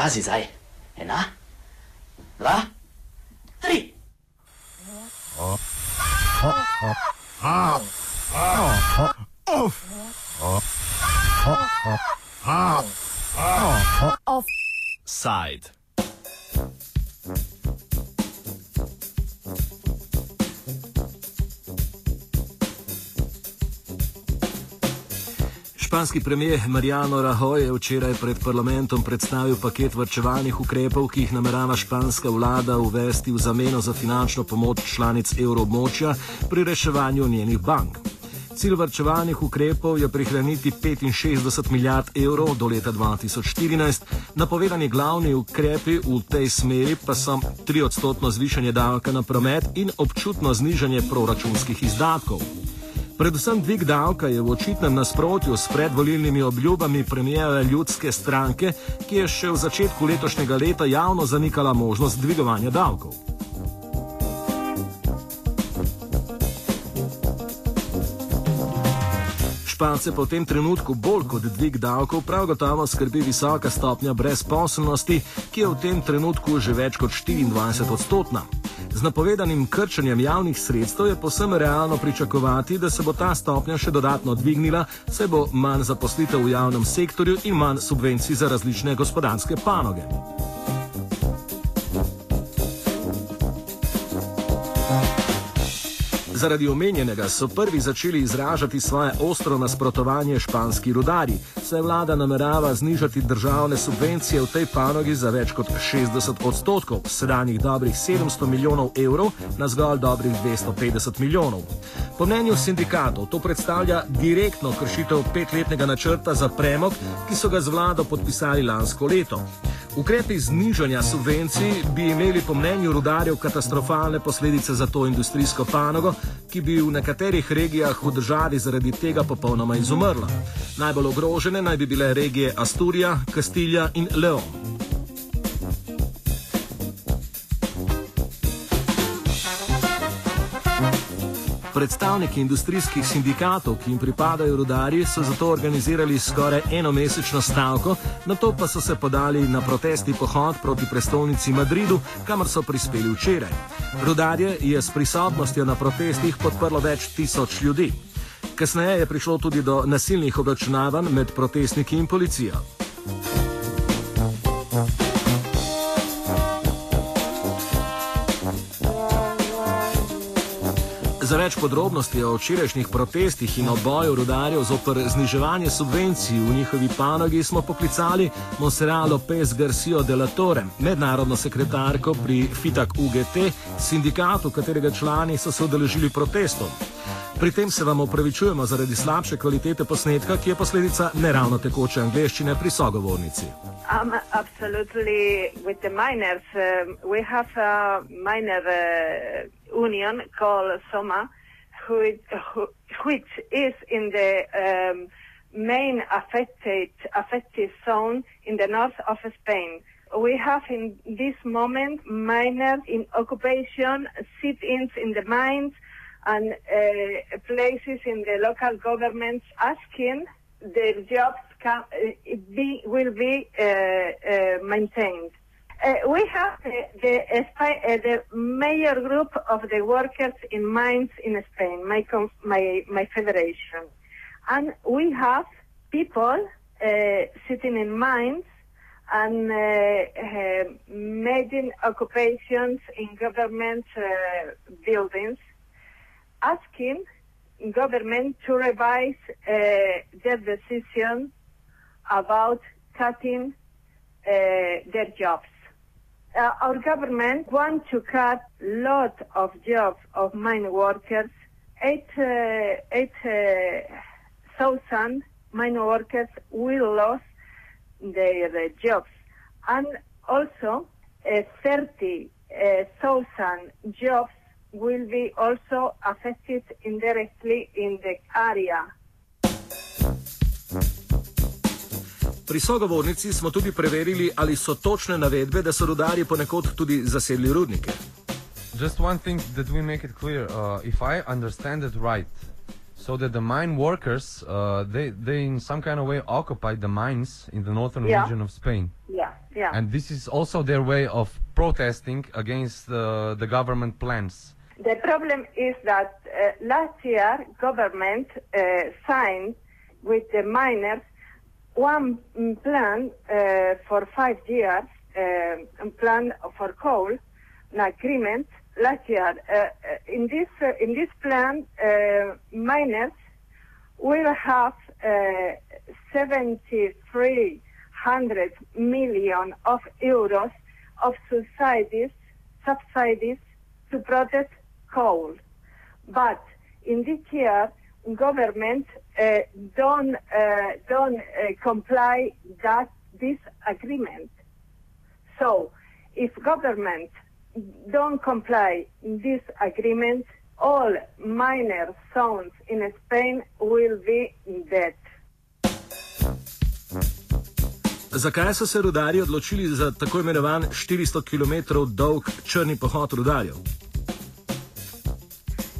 Pazi zdaj. Ena, dva, tri. Side. Španski premijer Mariano Rajoy je včeraj pred parlamentom predstavil paket vrčevalnih ukrepov, ki jih namerava španska vlada uvesti v zameno za finančno pomoč članic evroobmočja pri reševanju njenih bank. Cilj vrčevalnih ukrepov je prihraniti 65 milijard evrov do leta 2014, napovedani glavni ukrepi v tej smeri pa so 3 odstotno zvišanje davka na promet in občutno znižanje proračunskih izdatkov. Predvsem dvig davka je v očitnem nasprotju s predvolilnimi obljubami premijeve ljudske stranke, ki je še v začetku letošnjega leta javno zanikala možnost dvigovanja davkov. Špance pa v tem trenutku bolj kot dvig davkov prav gotovo skrbi visoka stopnja brezposobnosti, ki je v tem trenutku že več kot 24 odstotna. Z napovedanim krčenjem javnih sredstev je posebno realno pričakovati, da se bo ta stopnja še dodatno dvignila, saj bo manj zaposlitev v javnem sektorju in manj subvencij za različne gospodarske panoge. Zaradi omenjenega so prvi začeli izražati svoje ostro nasprotovanje španski rudari, saj vlada namerava znižati državne subvencije v tej panogi za več kot 60 odstotkov, sedanjih dobrih 700 milijonov evrov na zgolj dobrih 250 milijonov. Po mnenju sindikatov to predstavlja direktno kršitev petletnega načrta za premog, ki so ga z vlado podpisali lansko leto. Ukrepi znižanja subvencij bi imeli po mnenju rudarjev katastrofalne posledice za to industrijsko panogo, ki bi v nekaterih regijah v državi zaradi tega popolnoma izumrla. Najbolj ogrožene naj bi bile regije Asturija, Kastilja in Leon. Predstavniki industrijskih sindikatov, ki jim pripadajo rudarji, so zato organizirali skoraj enomesečno stavko, na to pa so se podali na protesti pohod proti prestolnici Madridu, kamor so prispeli včeraj. Rudarje je s prisotnostjo na protestih podprlo več tisoč ljudi. Kasneje je prišlo tudi do nasilnih obračunavanj med protestniki in policijo. Za več podrobnosti o včerajšnjih protestih in oboju rudarjev zoper zniževanje subvencij v njihovi panogi smo poklicali Monserrat Lopez Garcia de la Torre, mednarodno sekretarko pri FITAK UGT, sindikatu, katerega člani so se udeležili protestov. Pri tem se vam opravičujemo zaradi slabše kvalitete posnetka, ki je posledica neravno tekoče angleščine pri sogovornici. Um, absolutely, with the miners, um, we have a miner uh, union called SOMA, which is in the um, main affected affected zone in the north of Spain. We have in this moment miners in occupation, sit-ins in the mines, and uh, places in the local governments asking their jobs can, uh, be, will be uh, uh, maintained. Uh, we have the, the, the, major group of the workers in mines in Spain, my, my, my federation. And we have people sitting in mines and making occupations in government buildings asking government to revise uh, their decision about cutting uh, their jobs. Uh, our government wants to cut lot of jobs of mine workers. Eight, uh, eight uh, thousand mine workers will lose their jobs, and also uh, thirty thousand jobs will be also affected indirectly in the area. Pri sogovornici smo tudi preverili, ali so točne navedbe, da so rudarji ponekod tudi zasedli rudnike. Just one thing that we make it clear, uh, if I understand it right, so that the mine workers, uh, they, they in some kind of way occupy the mines in the northern yeah. region of Spain. Yeah. Yeah. And this is also their way of protesting against uh, the government plans. The problem is that uh, last year government uh, signed with the miners one mm, plan uh, for five years, uh, plan for coal, an agreement last year. Uh, uh, in this uh, in this plan, uh, miners will have uh, 7,300 million of euros of subsidies subsidies to protect coal. But in this year, government don't uh, don't uh, comply that this agreement. So, if government don't comply this agreement, all minor zones in Spain will be dead. Zakaj so se rudarji odločili za tako imenovan 400 km dolg črni pohod rudarjev?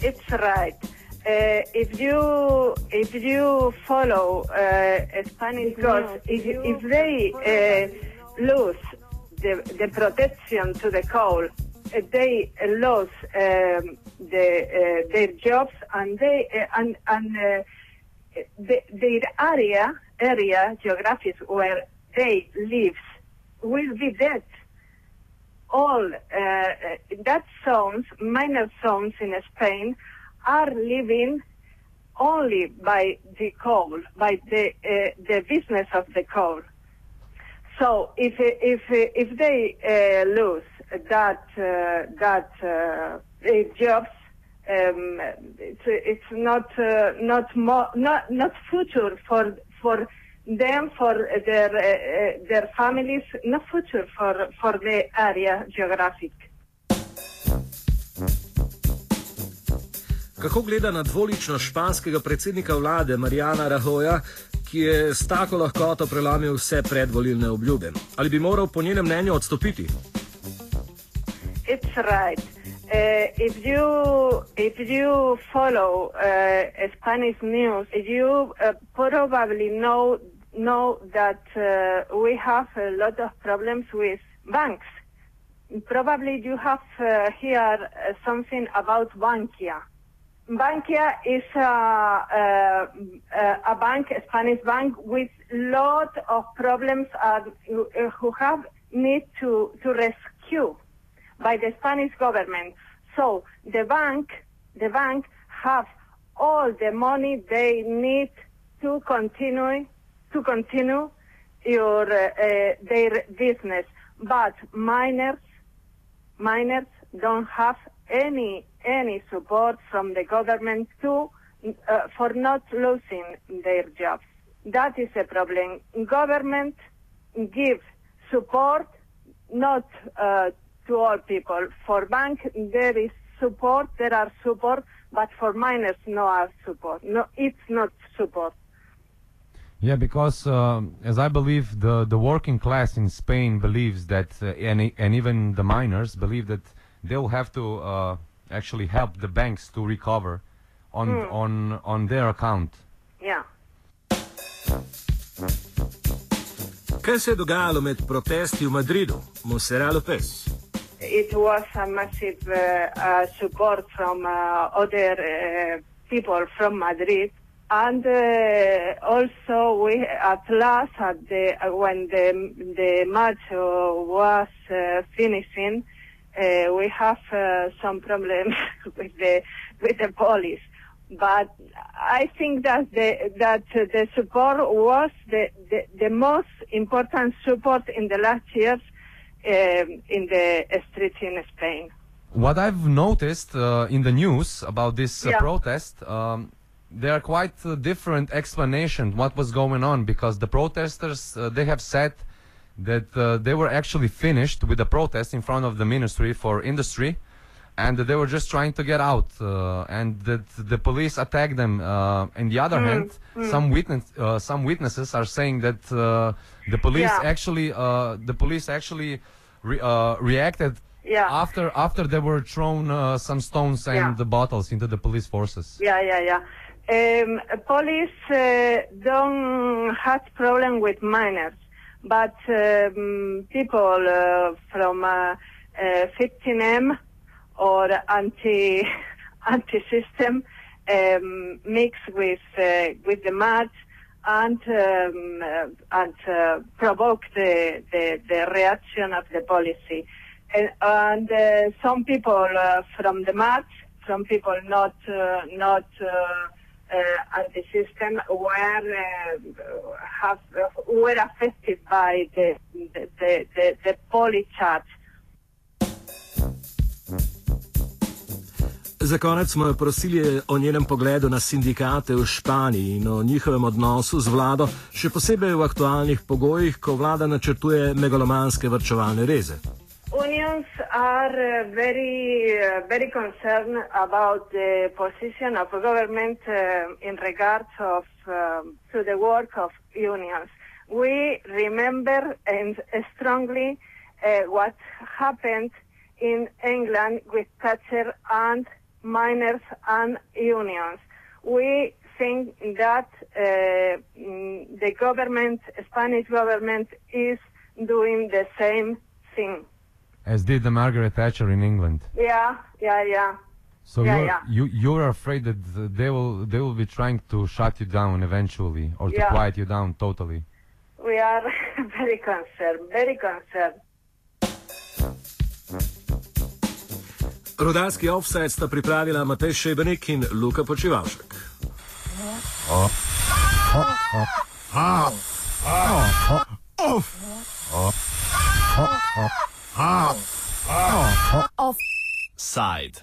It's right. Uh, if you if you follow uh, Spanish laws, if, if they uh, lose the, the protection to the coal, uh, they lose um, the, uh, their jobs and they uh, and and uh, the, their area area geographies where they live will be dead. All uh, that zones, minor zones in Spain, are living only by the coal, by the uh, the business of the coal. So if if if they uh, lose that uh, that uh, eh, jobs, um, it's it's not uh, not more not not future for for them for their uh, their families, not future for for the area geographic. Kako gleda na dvoličnost španskega predsednika vlade Marijana Rahoja, ki je s tako lahkoto prelomil vse predvolilne obljube? Ali bi moral po njenem mnenju odstopiti? Uh, if you if you follow uh, Spanish news, you uh, probably know know that uh, we have a lot of problems with banks. Probably you have uh, heard uh, something about Bankia. Bankia is a, a, a bank, a Spanish bank, with lot of problems uh, who have need to, to rescue by the Spanish government. So the bank, the bank have all the money they need to continue to continue your uh, their business. But miners, miners don't have any any support from the government to uh, for not losing their jobs. That is a problem. Government give support not uh, to all people. For bank there is support, there are support, but for miners no are support. No, it's not support. Yeah, because um, as I believe, the, the working class in Spain believes that, uh, and, and even the miners believe that they'll have to uh, actually help the banks to recover on on on their account. Yeah. Kaj se je dogajalo med protesti v Madridu, Monserrat Lopez? it was a massive uh, uh, support from uh, other uh, people from Madrid. And uh, also, we at last, at the, uh, when the the match uh, was uh, finishing, uh, we have uh, some problems with the with the police. But I think that the that the support was the, the the most important support in the last years um, in the streets in Spain. What I've noticed uh, in the news about this uh, Yeah. protest, um, there are quite uh, different explanations what was going on because the protesters uh, they have said that uh, they were actually finished with the protest in front of the Ministry for Industry, and that they were just trying to get out, uh, and that the police attacked them. Uh, on the other hand, some witness uh, some witnesses are saying that uh, the police Yeah. actually uh, the police actually re- uh, reacted Yeah. after after they were thrown uh, some stones and Yeah. the bottles into the police forces. Yeah, yeah, yeah. Um, police uh, don't have problem with minors, but um, people uh, from uh, uh, 15M or anti anti system um, mix with uh, with the mud and um, uh, and uh, provoke the, the the reaction of the policy. And, and some people from the mud, some people not not. Uh, uh, anti-system were uh, have were affected by the the the, the, the polychat. Za konec smo jo prosili o njenem pogledu na sindikate v Španiji in o njihovem odnosu z vlado, še posebej v aktualnih pogojih, ko vlada načrtuje megalomanske vrčevalne reze. Unions are uh, very uh, very concerned about the position of the government uh, in regards of um, to the work of unions. We remember and strongly uh, what happened in England with Thatcher and miners and unions. We think that uh, mm, the government, Spanish government, is doing the same thing. As did the Margaret Thatcher in England. Yeah, yeah, yeah. So Yeah, you're, yeah. you you're afraid that uh, they will they will be trying to shut you down eventually or to Yeah. quiet you down totally. We are very concerned, very concerned. Rudarski offset sta pripravila Matej Šebenik in Luka Počivalšek. Off side.